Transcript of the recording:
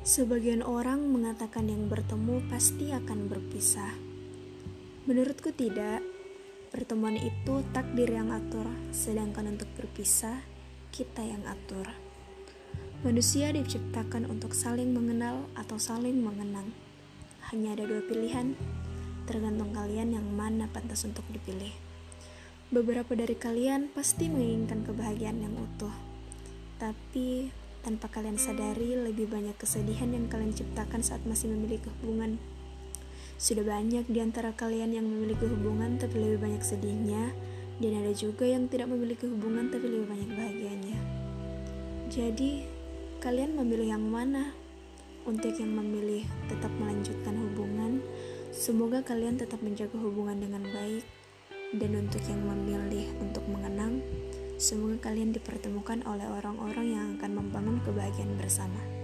Sebagian orang mengatakan yang bertemu pasti akan berpisah. Menurutku tidak. Pertemuan itu takdir yang atur, sedangkan untuk berpisah kita yang atur. Manusia diciptakan untuk saling mengenal atau saling mengenang. Hanya ada dua pilihan, tergantung kalian yang mana pantas untuk dipilih. Beberapa dari kalian pasti menginginkan kebahagiaan yang utuh, tapi tanpa kalian sadari lebih banyak kesedihan yang kalian ciptakan saat masih memiliki hubungan. Sudah banyak di antara kalian yang memiliki hubungan tapi lebih banyak sedihnya, dan ada juga yang tidak memiliki hubungan tapi lebih banyak bahagianya. Jadi, kalian memilih yang mana? Untuk yang memilih tetap melanjutkan hubungan, semoga kalian tetap menjaga hubungan dengan baik. Dan untuk yang memilih untuk mengenang, semoga kalian dipertemukan oleh orang-orang yang akan membangun kebahagiaan bersama.